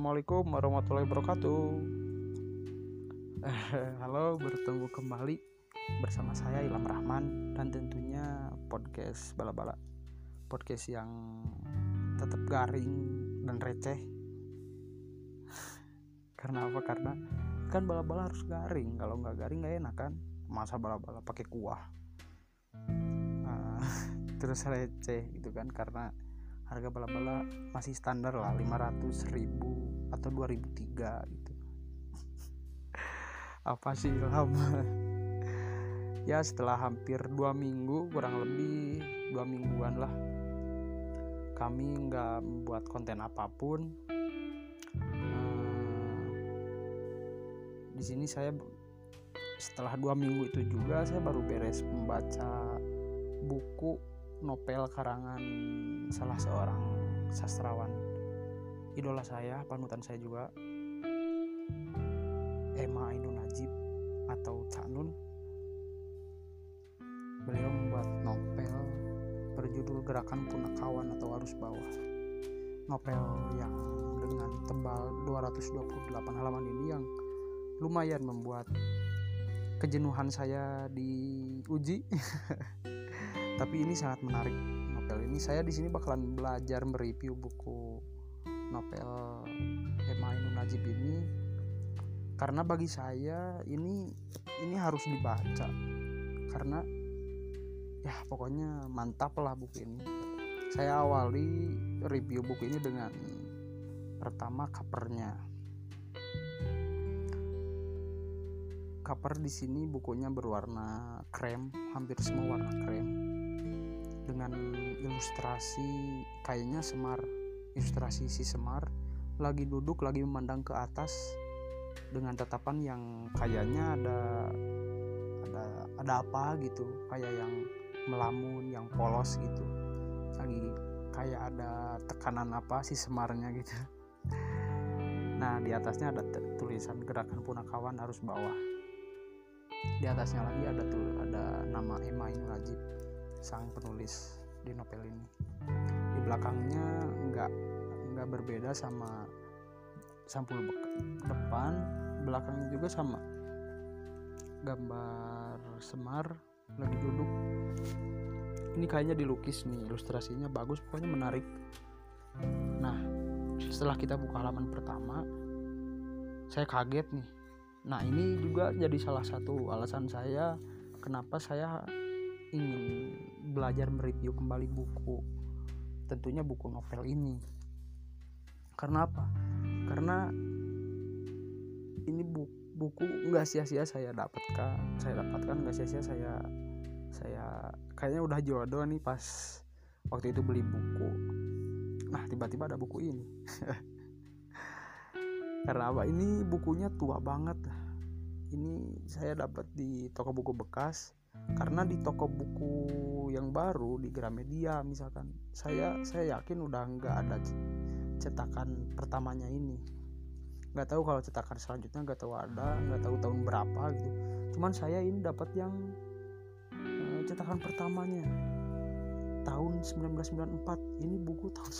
Assalamualaikum warahmatullahi wabarakatuh. Halo, bertemu kembali bersama saya Ilham Rahman dan tentunya podcast bala-bala, podcast yang tetap garing dan receh. Karena apa? Karena kan bala-bala harus garing. Kalau nggak garing nggak enak kan? Masa bala-bala pakai kuah. Nah, terus receh gitu kan karena harga bala-bala masih standar lah 500 ribu atau 2003 gitu. Apa sih ilham? Ya setelah hampir dua minggu kurang lebih dua mingguan lah kami nggak membuat konten apa pun. Uh, di sini saya setelah dua minggu itu juga saya baru beres membaca buku novel karangan salah seorang sastrawan idola saya, panutan saya juga. Emma Ainun Najib atau Cak Nun. Beliau membuat novel berjudul Gerakan Punakawan atau Arus Bawah. Novel yang dengan tebal 228 halaman ini yang lumayan membuat kejenuhan saya diuji tapi ini sangat menarik novel ini. Saya di sini bakalan belajar mereview buku novel Emma Ainun Najib ini karena bagi saya ini ini harus dibaca. Karena ya pokoknya mantap lah buku ini. Saya awali review buku ini dengan pertama covernya. Cover di sini bukunya berwarna krem hampir semua warna krem dengan ilustrasi kayaknya Semar ilustrasi si Semar lagi duduk lagi memandang ke atas dengan tatapan yang kayaknya ada ada ada apa gitu kayak yang melamun yang polos gitu. Lagi kayak ada tekanan apa si Semarnya gitu. Nah di atasnya ada tulisan gerakan punakawan harus bawah. Di atasnya lagi ada tuh ada nama Emma Najib sang penulis di novel ini. Di belakangnya nggak nggak berbeda sama sampul depan belakangnya juga sama. Gambar semar lagi duduk. Ini kayaknya dilukis nih ilustrasinya bagus pokoknya menarik. Nah setelah kita buka halaman pertama saya kaget nih. Nah ini juga jadi salah satu alasan saya kenapa saya ingin belajar mereview kembali buku tentunya buku novel ini. Karena apa? Karena ini buku buku nggak sia-sia saya dapatkan saya dapatkan nggak sia-sia saya saya kayaknya udah jodoh nih pas waktu itu beli buku. Nah tiba-tiba ada buku ini. Karena apa? Ini bukunya tua banget. Ini saya dapat di toko buku bekas karena di toko buku yang baru di Gramedia misalkan saya saya yakin udah nggak ada cetakan pertamanya ini. Nggak tahu kalau cetakan selanjutnya nggak tahu ada nggak tahu tahun berapa gitu. Cuman saya ini dapat yang uh, cetakan pertamanya. Tahun 1994 ini buku tahun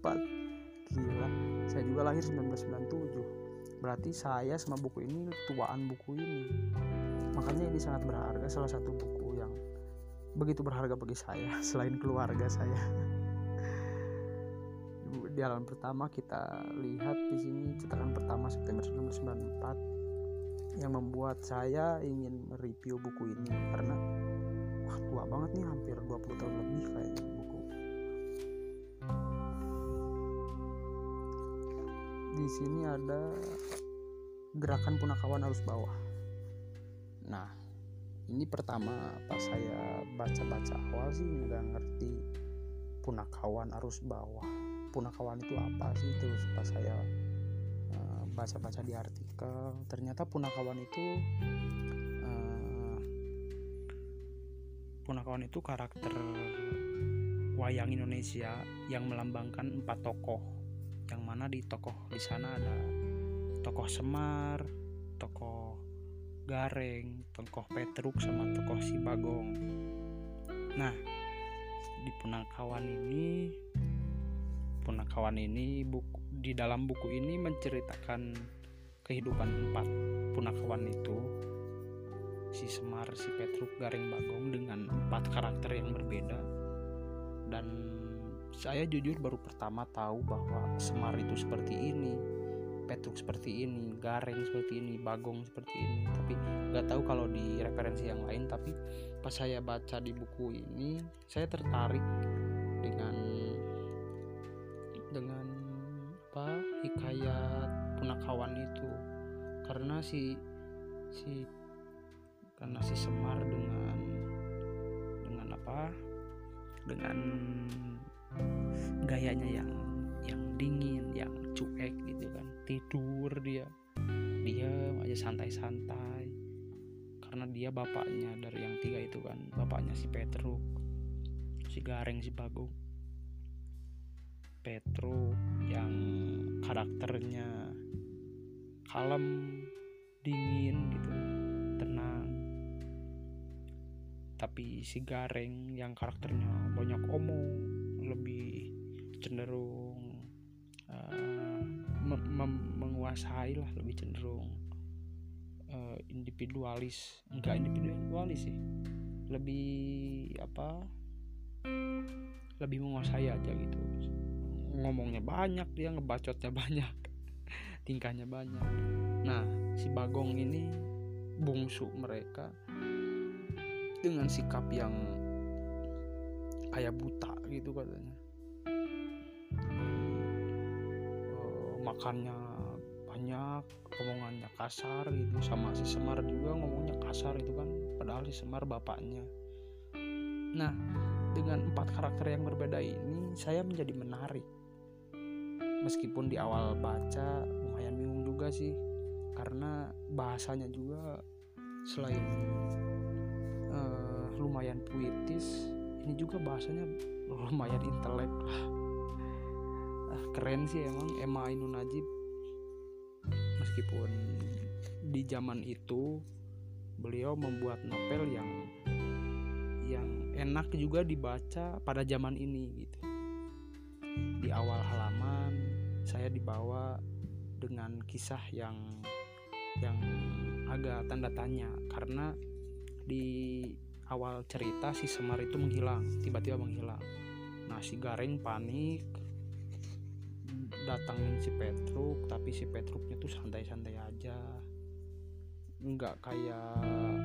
1994 gila saya juga lahir 1997 berarti saya sama buku ini tuaan buku ini makanya ini sangat berharga salah satu buku yang begitu berharga bagi saya selain keluarga saya. Di halaman pertama kita lihat di sini cetakan pertama September 1994 yang membuat saya ingin mereview buku ini. Karena wah tua banget nih hampir 20 tahun lebih kayaknya buku. Di sini ada gerakan punakawan arus bawah nah ini pertama pas saya baca-baca awal sih nggak ngerti punakawan arus bawah. Punakawan itu apa sih? Terus pas saya uh, baca-baca di artikel ternyata punakawan itu uh, punakawan itu karakter wayang Indonesia yang melambangkan empat tokoh. Yang mana di tokoh di sana ada tokoh Semar tokoh Gareng, tokoh Petruk sama tokoh si Bagong. Nah, di Punakawan ini punakawan ini buku di dalam buku ini menceritakan kehidupan empat punakawan itu si Semar, si Petruk, Garing Bagong dengan empat karakter yang berbeda dan saya jujur baru pertama tahu bahwa Semar itu seperti ini Petruk seperti ini Garing seperti ini Bagong seperti ini. Tapi nggak tahu kalau di referensi yang lain tapi pas saya baca di buku ini saya tertarik dengan dengan apa hikayat punakawan itu. Karena si si karena si Semar dengan dengan apa dengan gayanya yang yang dingin yang cuek gitu kan tidur dia dia aja santai-santai. Karena dia bapaknya dari yang tiga itu kan bapaknya si Petruk si Gareng si Bagong Petruk yang karakternya kalem dingin gitu tenang. Tapi si Gareng yang karakternya banyak omong lebih cenderung uh, menguasai lah lebih cenderung uh, individualis. Enggak individualis sih. Lebih apa? Lebih menguasai aja gitu. Ngomongnya banyak dia ngebacotnya banyak tingkahnya banyak. Nah si Bagong ini bungsu mereka dengan sikap yang kayak buta gitu katanya makannya banyak omongannya kasar gitu. Sama si Semar juga ngomongnya kasar itu kan padahal si Semar bapaknya. Nah dengan empat karakter yang berbeda ini saya menjadi menarik. Meskipun di awal baca lumayan bingung juga sih. Karena bahasanya juga selain uh, lumayan puitis ini juga bahasanya lumayan intelek. lah keren sih emang Emma Ainun Najib meskipun di zaman itu beliau membuat novel yang yang enak juga dibaca pada zaman ini gitu. Di awal halaman saya dibawa dengan kisah yang yang agak tanda tanya. Karena di awal cerita si Semar itu menghilang tiba-tiba menghilang. Nah si Garing panik datangin si Petruk tapi si Petruknya tuh santai-santai aja. Nggak kayak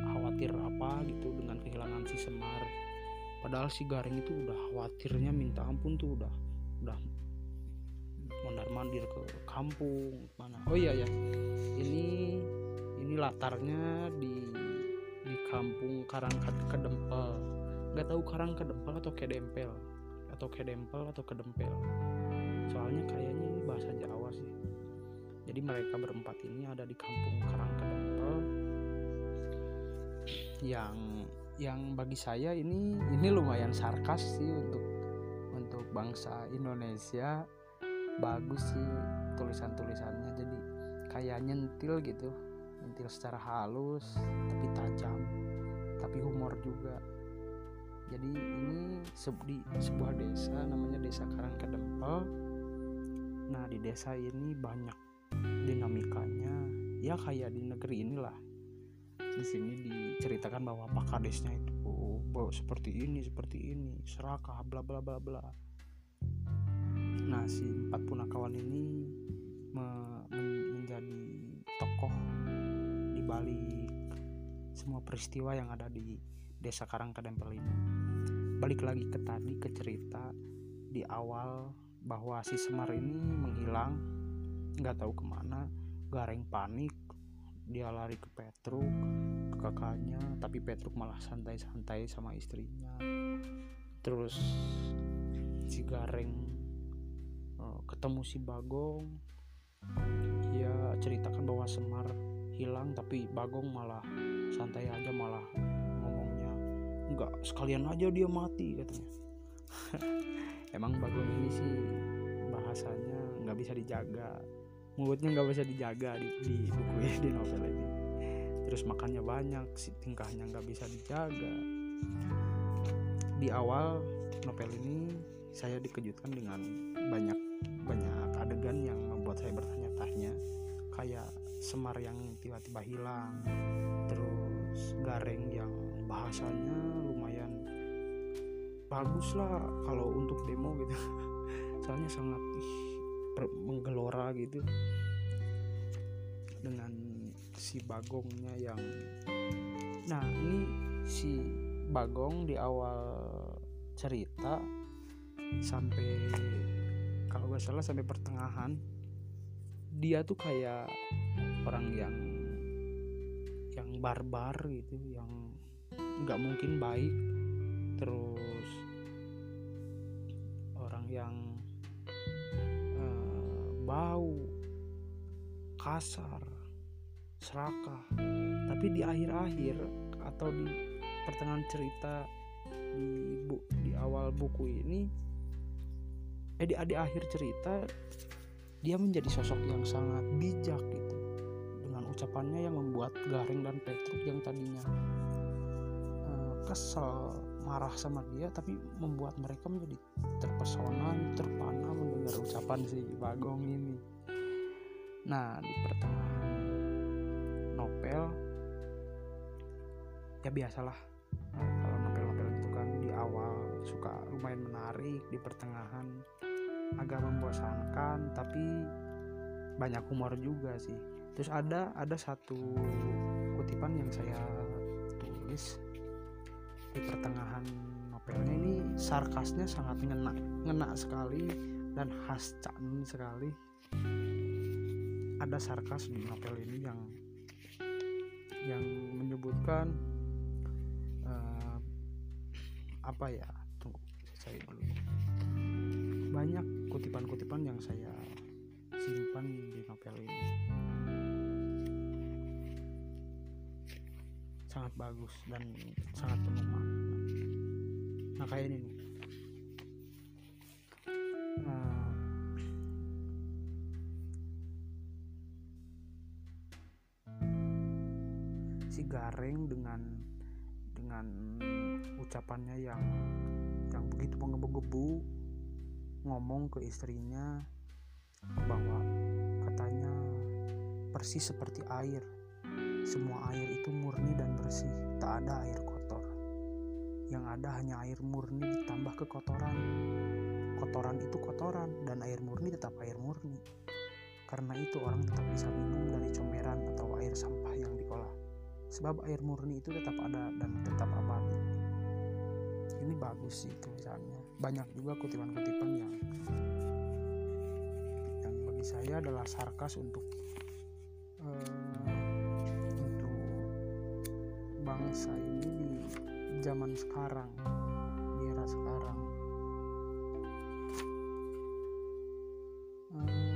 khawatir apa gitu dengan kehilangan si Semar. Padahal si Garing itu udah khawatirnya minta ampun tuh udah udah mondar mandir ke kampung mana. Oh iya ya ini ini latarnya di di kampung Karang Kedempel. Nggak tahu Karang Kedempel atau Kedempel. Atau Kedempel atau Kedempel soalnya kayaknya ini bahasa Jawa sih. Jadi mereka berempat ini ada di kampung Karang Kedempel yang yang bagi saya ini ini lumayan sarkas sih untuk untuk bangsa Indonesia. Bagus sih tulisan-tulisannya. Jadi kayak nyentil gitu nyentil secara halus tapi tajam tapi humor juga. Jadi ini di sebuah desa namanya desa Karangkedempel nah di desa ini banyak dinamikanya. Ya kayak di negeri inilah. Di sini diceritakan bahwa pak kadesnya itu oh, seperti ini seperti ini serakah bla bla bla bla. Nah si empat punakawan ini me, men, menjadi tokoh di balik semua peristiwa yang ada di desa Karangkedempel ini. Balik lagi ke tadi ke cerita di awal bahwa si Semar ini menghilang nggak tahu ke mana Gareng panik dia lari ke Petruk ke kakaknya tapi Petruk malah santai-santai sama istrinya. Terus si Gareng ketemu si Bagong. Ya ceritakan bahwa Semar hilang tapi Bagong malah santai aja malah ngomongnya enggak sekalian aja dia mati katanya emang Bagong ini sih bahasanya nggak bisa dijaga. Mulutnya nggak bisa dijaga di, di buku ini di novel ini. Terus makannya banyak si tingkahnya nggak bisa dijaga. Di awal novel ini saya dikejutkan dengan banyak banyak adegan yang membuat saya bertanya-tanya. Kayak Semar yang tiba-tiba hilang terus Gareng yang bahasanya lumayan bagus lah kalau untuk demo gitu. Soalnya sangat menggelora gitu. Dengan si Bagongnya yang nah ini si Bagong di awal cerita sampai kalau gak salah sampai pertengahan dia tuh kayak orang yang yang barbar gitu yang nggak mungkin baik. Terus yang uh, bau kasar serakah. Tapi di akhir-akhir atau di pertengahan cerita di bu, di awal buku ini eh di, di akhir cerita dia menjadi sosok yang sangat bijak gitu dengan ucapannya yang membuat Garing dan Petruk yang tadinya uh, kesel marah sama dia tapi membuat mereka menjadi terpesona terpana mendengar ucapan si Bagong ini. Nah di pertengahan novel ya biasalah. Nah, kalau novel-novel itu kan di awal suka lumayan menarik di pertengahan agak membosankan tapi banyak humor juga sih. Terus ada ada satu kutipan yang saya tulis di pertengahan novelnya ini sarkasnya sangat ngena ngena sekali dan khas Chan sekali. Ada sarkas di novel ini yang yang menyebutkan uh, apa ya tunggu saya dulu. Banyak kutipan-kutipan yang saya simpan di novel ini sangat bagus dan sangat penuh makna. Nah kayak ini nih. Nah, si Gareng dengan dengan ucapannya yang yang begitu menggebu-gebu ngomong ke istrinya bahwa katanya persis seperti air semua air itu murni dan bersih. Tak ada air kotor. Yang ada hanya air murni ditambah kekotoran. Kotoran itu kotoran dan air murni tetap air murni. Karena itu orang tetap bisa minum dari comberan atau air sampah yang diolah. Sebab air murni itu tetap ada dan tetap abadi ini bagus sih tulisannya. Banyak juga kutipan-kutipan yang yang bagi saya adalah sarkas untuk bangsa ini di zaman sekarang di era sekarang. Uh,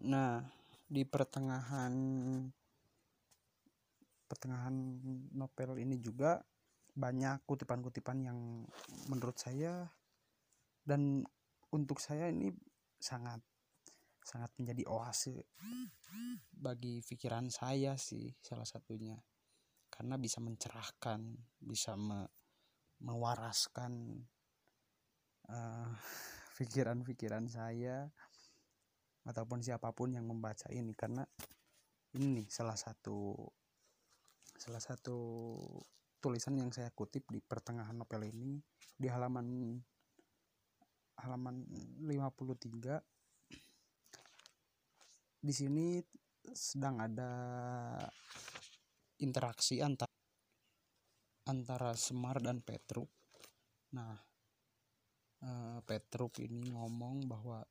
Nah, di pertengahan pertengahan novel ini juga banyak kutipan-kutipan yang menurut saya dan untuk saya ini sangat sangat menjadi oase bagi pikiran saya sih salah satunya. Karena bisa mencerahkan bisa me, mewaraskan uh, pikiran-pikiran saya ataupun siapa pun yang membaca ini. Karena ini salah satu salah satu tulisan yang saya kutip di pertengahan novel ini di halaman halaman 53 di sini sedang ada interaksi antara antara Semar dan Petruk. Nah, Petruk ini ngomong bahwa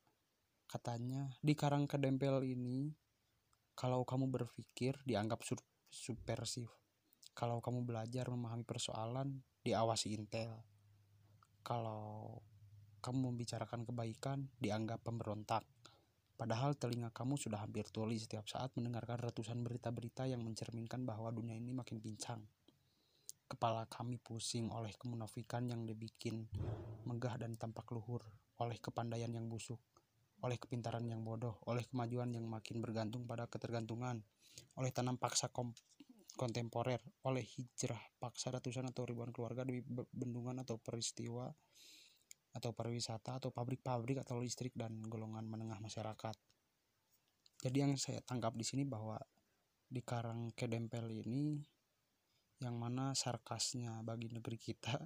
katanya di Karang Kedempel ini kalau kamu berpikir dianggap subversif. Kalau kamu belajar memahami persoalan diawasi intel. Kalau kamu membicarakan kebaikan dianggap pemberontak. Padahal telinga kamu sudah hampir tuli setiap saat mendengarkan ratusan berita-berita yang mencerminkan bahwa dunia ini makin pincang. Kepala kami pusing oleh kemunafikan yang dibikin megah dan tampak luhur oleh kepandaian yang busuk. oleh kepintaran yang bodoh, oleh kemajuan yang makin bergantung pada ketergantungan, oleh tanam paksa kontemporer, oleh hijrah paksa ratusan atau ribuan keluarga demi bendungan atau peristiwa atau pariwisata atau pabrik-pabrik atau listrik dan golongan menengah masyarakat. Jadi yang saya tangkap di sini bahwa di Karang Kedempel ini yang mana sarkasnya bagi negeri kita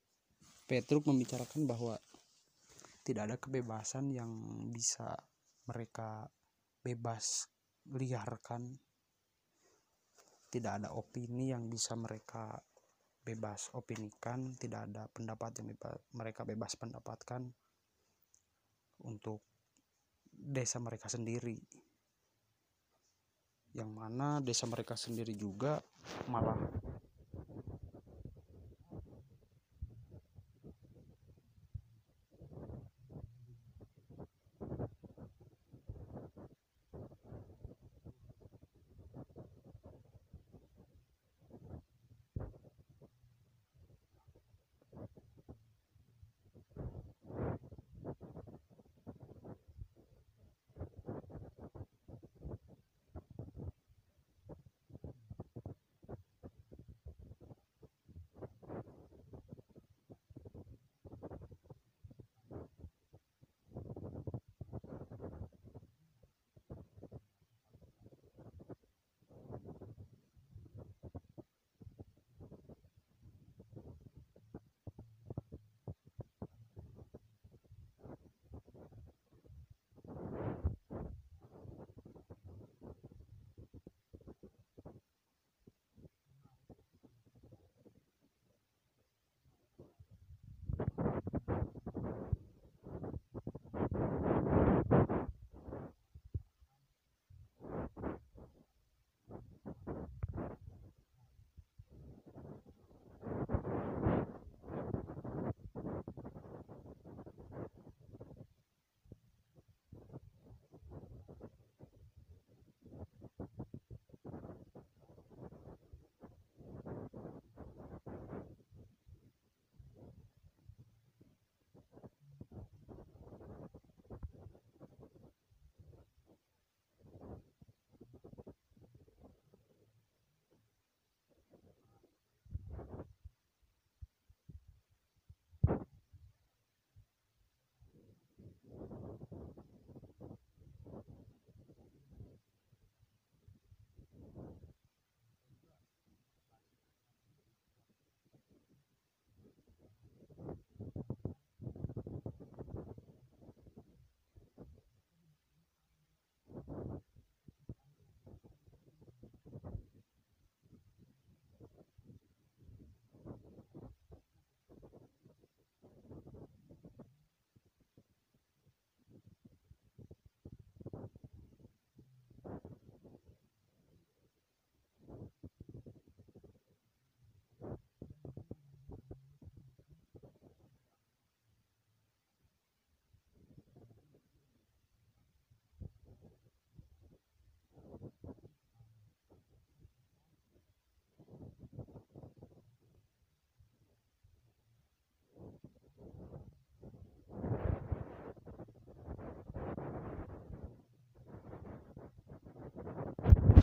Petruk membicarakan bahwa tidak ada kebebasan yang bisa mereka bebas liarkan tidak ada opini yang bisa mereka bebas opinikan tidak ada pendapat yang mereka bebas pendapatkan untuk desa mereka sendiri. Yang mana desa mereka sendiri juga malah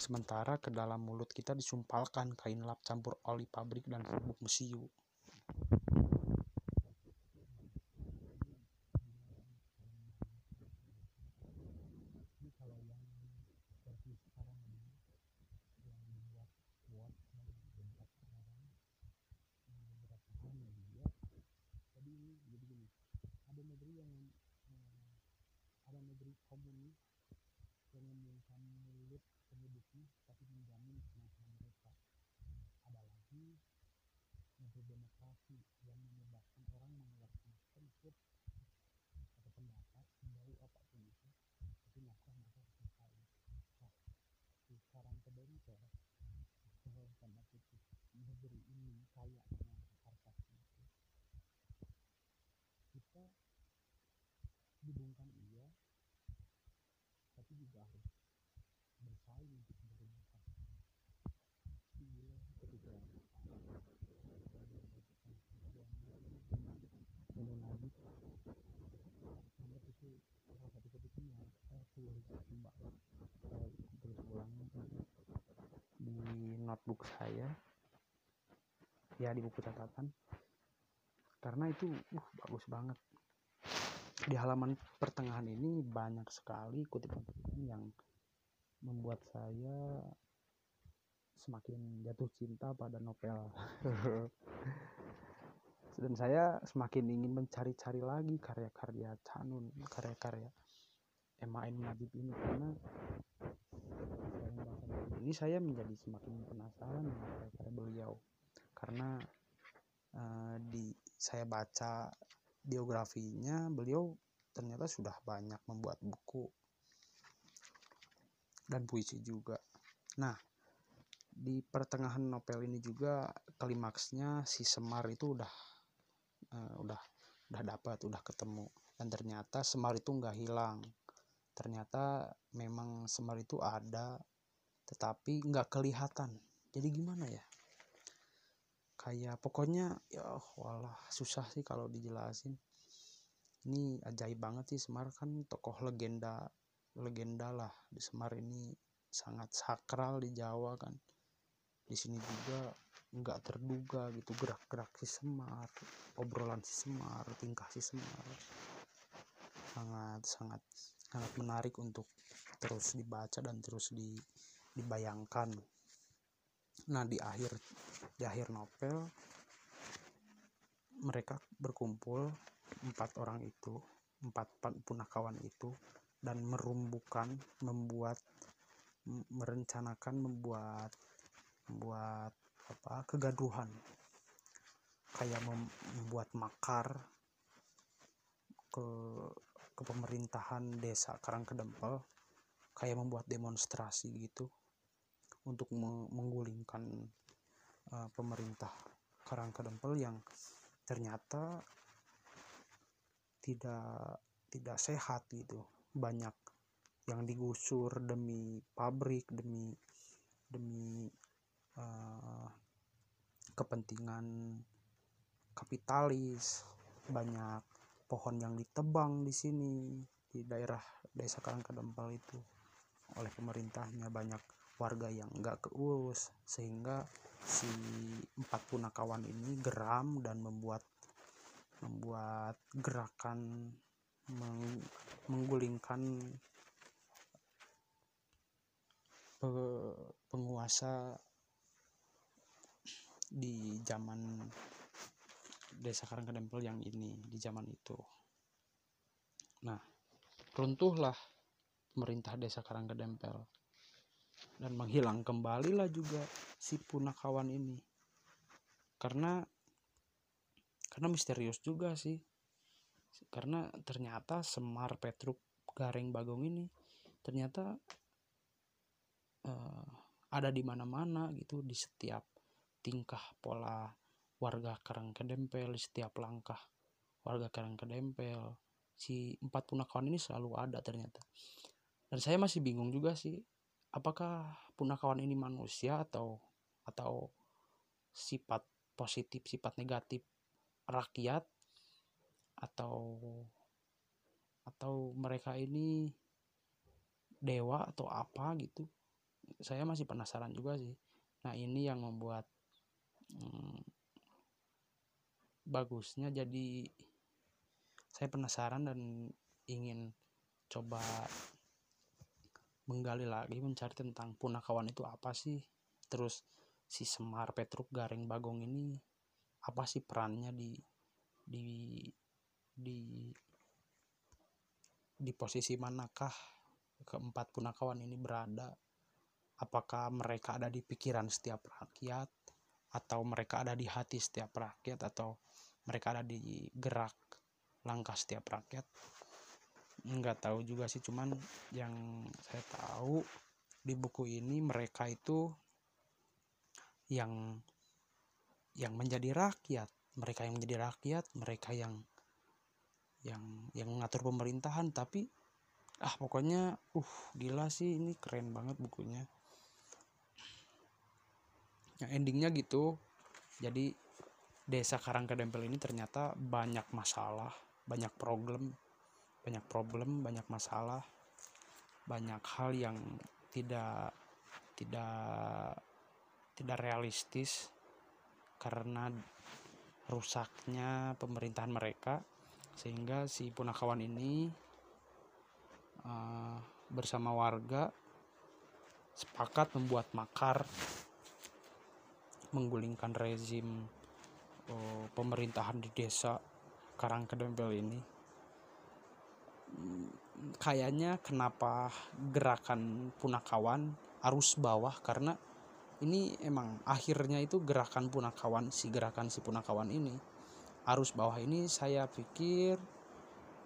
sementara ke dalam mulut kita disumpalkan kain lap campur oli pabrik dan bubuk mesiu notebook saya. Ya di buku catatan. Karena itu uh, bagus banget. Di halaman pertengahan ini banyak sekali kutipan-kutipan yang membuat saya semakin jatuh cinta pada novel. Dan saya semakin ingin mencari-cari lagi karya-karya Canun karya-karya Emma N. Najib ini. Karena ini saya menjadi semakin penasaran dengan karya-karya beliau. Karena uh, di saya baca biografinya beliau ternyata sudah banyak membuat buku dan puisi juga. Nah di pertengahan novel ini juga klimaksnya si Semar itu udah uh, udah udah dapat udah ketemu. Dan ternyata Semar itu nggak hilang. Ternyata memang Semar itu ada tetapi nggak kelihatan. Jadi gimana ya? Kayak pokoknya ya walah susah sih kalau dijelasin. Ini ajaib banget sih Semar kan tokoh legenda legenda lah. Di Semar ini sangat sakral di Jawa kan. Di sini juga nggak terduga gitu gerak-gerak si Semar obrolan si Semar tingkah si Semar. Sangat sangat sangat menarik untuk terus dibaca dan terus di, dibayangkan. Nah di akhir di akhir novel mereka berkumpul empat orang itu empat punakawan itu dan merumbukan membuat merencanakan membuat membuat apa kegaduhan. Kayak membuat makar ke ke pemerintahan desa Karangkedempel kayak membuat demonstrasi gitu untuk menggulingkan uh, pemerintah Karangkedempel yang ternyata tidak tidak sehat gitu. Banyak yang digusur demi pabrik demi demi uh, kepentingan kapitalis. Banyak pohon yang ditebang di sini di daerah desa Karangkedempel itu oleh pemerintahnya. Banyak warga yang nggak keurus sehingga si empat punakawan ini geram dan membuat membuat gerakan meng, menggulingkan pe, penguasa di zaman desa Karangkedempel yang ini di zaman itu. Nah, runtuhlah pemerintah desa Karangkedempel dan menghilang kembalilah juga si punakawan ini. Karena karena misterius juga sih. Karena ternyata Semar Petruk Gareng Bagong ini ternyata uh, ada di mana-mana gitu di setiap tingkah pola warga Karang Kedempel setiap langkah warga Karang Kedempel si empat punakawan ini selalu ada ternyata dan saya masih bingung juga sih apakah punakawan ini manusia atau atau sifat positif sifat negatif rakyat? Atau atau mereka ini dewa atau apa gitu? Saya masih penasaran juga sih. Nah ini yang membuat hmm, bagusnya jadi saya penasaran dan ingin coba menggali lagi mencari tentang punakawan itu apa sih? Terus si Semar Petruk Garing Bagong ini apa sih perannya di di di di posisi manakah keempat punakawan ini berada? Apakah mereka ada di pikiran setiap rakyat atau mereka ada di hati setiap rakyat atau mereka ada di gerak langkah setiap rakyat nggak tahu juga sih cuman yang saya tahu di buku ini mereka itu yang yang menjadi rakyat. Mereka yang menjadi rakyat mereka yang yang yang mengatur pemerintahan tapi ah pokoknya uh gila sih ini keren banget bukunya. Yang endingnya gitu. Jadi desa Karangkedempel ini ternyata banyak masalah banyak problem banyak problem banyak masalah banyak hal yang tidak tidak tidak realistis karena rusaknya pemerintahan mereka sehingga si punakawan ini uh, bersama warga sepakat membuat makar menggulingkan rezim uh, pemerintahan di desa Karangkedempel ini kayaknya kenapa gerakan punakawan arus bawah? Karena ini emang akhirnya itu gerakan punakawan si gerakan si punakawan ini. Arus bawah ini saya pikir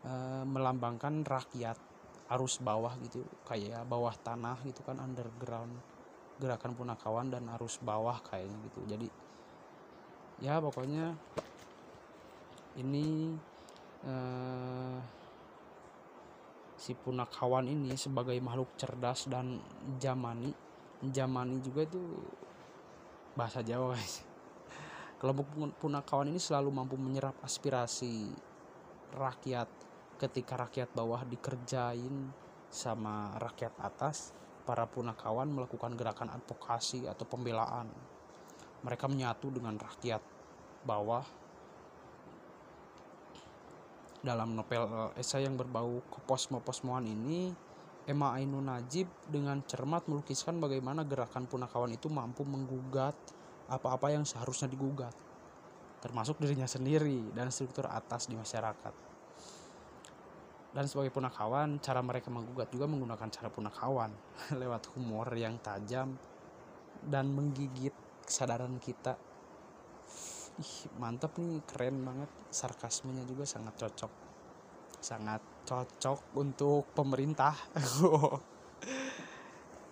e, melambangkan rakyat arus bawah gitu kayak bawah tanah gitu kan underground gerakan punakawan dan arus bawah kayaknya gitu. Jadi ya pokoknya ini e, si punakawan ini sebagai makhluk cerdas dan jamani. Jamani juga itu bahasa Jawa guys. Kelompok punakawan ini selalu mampu menyerap aspirasi rakyat ketika rakyat bawah dikerjain sama rakyat atas. Para punakawan melakukan gerakan advokasi atau pembelaan. Mereka menyatu dengan rakyat bawah dalam novel esai yang berbau keposmo-posmoan ini Emma Ainun Najib dengan cermat melukiskan bagaimana gerakan punakawan itu mampu menggugat apa-apa yang seharusnya digugat, termasuk dirinya sendiri dan struktur atas di masyarakat. Dan sebagai punakawan, cara mereka menggugat juga menggunakan cara punakawan lewat humor yang tajam dan menggigit kesadaran kita. Ih, mantap nih, keren banget. Sarkasmenya juga sangat cocok. Sangat cocok untuk pemerintah.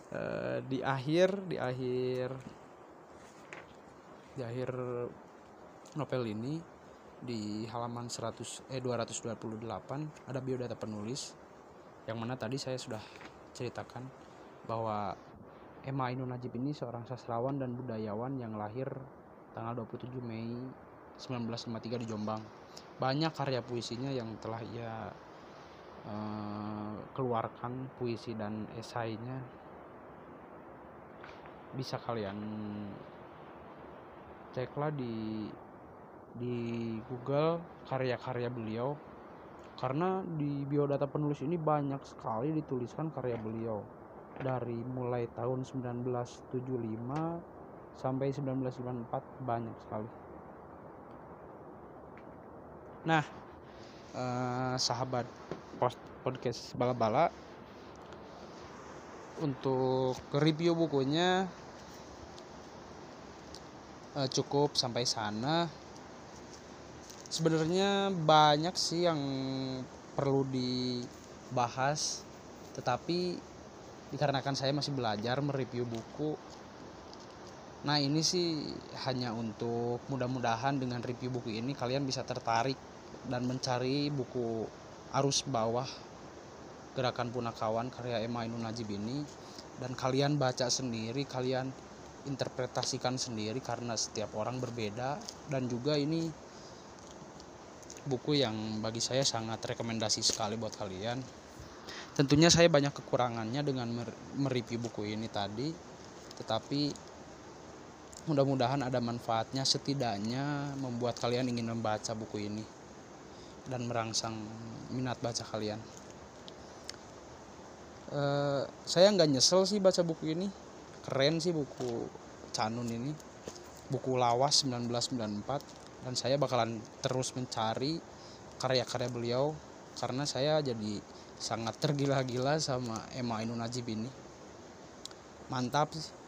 Eh, di akhir di akhir di akhir novel ini di halaman 100 eh 228 ada biodata penulis. Yang mana tadi saya sudah ceritakan bahwa Emma Ainun Najib ini seorang sastrawan dan budayawan yang lahir tanggal 27 Mei 1953 di Jombang. Banyak karya puisinya yang telah ia uh, keluarkan puisi dan esainya. Bisa kalian ceklah di di Google karya-karya beliau karena di biodata penulis ini banyak sekali dituliskan karya beliau. Dari mulai tahun 1975 sampai 1994 banyak sekali Nah, eh, sahabat post podcast bala-bala untuk review bukunya eh, cukup sampai sana. Sebenarnya banyak sih yang perlu dibahas, tetapi dikarenakan saya masih belajar mereview buku Nah ini sih hanya untuk mudah-mudahan dengan review buku ini kalian bisa tertarik dan mencari buku arus bawah gerakan punakawan karya Emma Ainun Najib ini. Dan kalian baca sendiri kalian interpretasikan sendiri karena setiap orang berbeda. Dan juga ini buku yang bagi saya sangat rekomendasi sekali buat kalian. Tentunya saya banyak kekurangannya dengan mereview buku ini tadi. Tetapi mudah-mudahan ada manfaatnya setidaknya membuat kalian ingin membaca buku ini dan merangsang minat baca kalian. Uh, saya nggak nyesel sih baca buku ini. Keren sih buku Canun ini. Buku lawas 1994 dan saya bakalan terus mencari karya-karya beliau karena saya jadi sangat tergila-gila sama Emma Ainun Najib ini. Mantap sih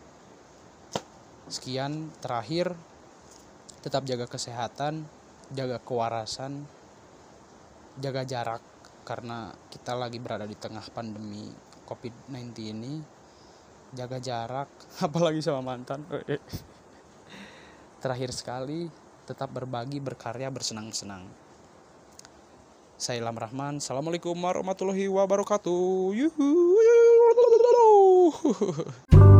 Sekian terakhir tetap jaga kesehatan, jaga kewarasan, jaga jarak karena kita lagi berada di tengah pandemi COVID-19 ini. Jaga jarak apalagi sama mantan. Terakhir sekali tetap berbagi, berkarya, bersenang-senang. Saya Ilham Rahman. Assalamualaikum warahmatullahi wabarakatuh. Yuhu.